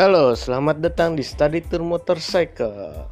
Halo, selamat datang di Study Tour Motorcycle.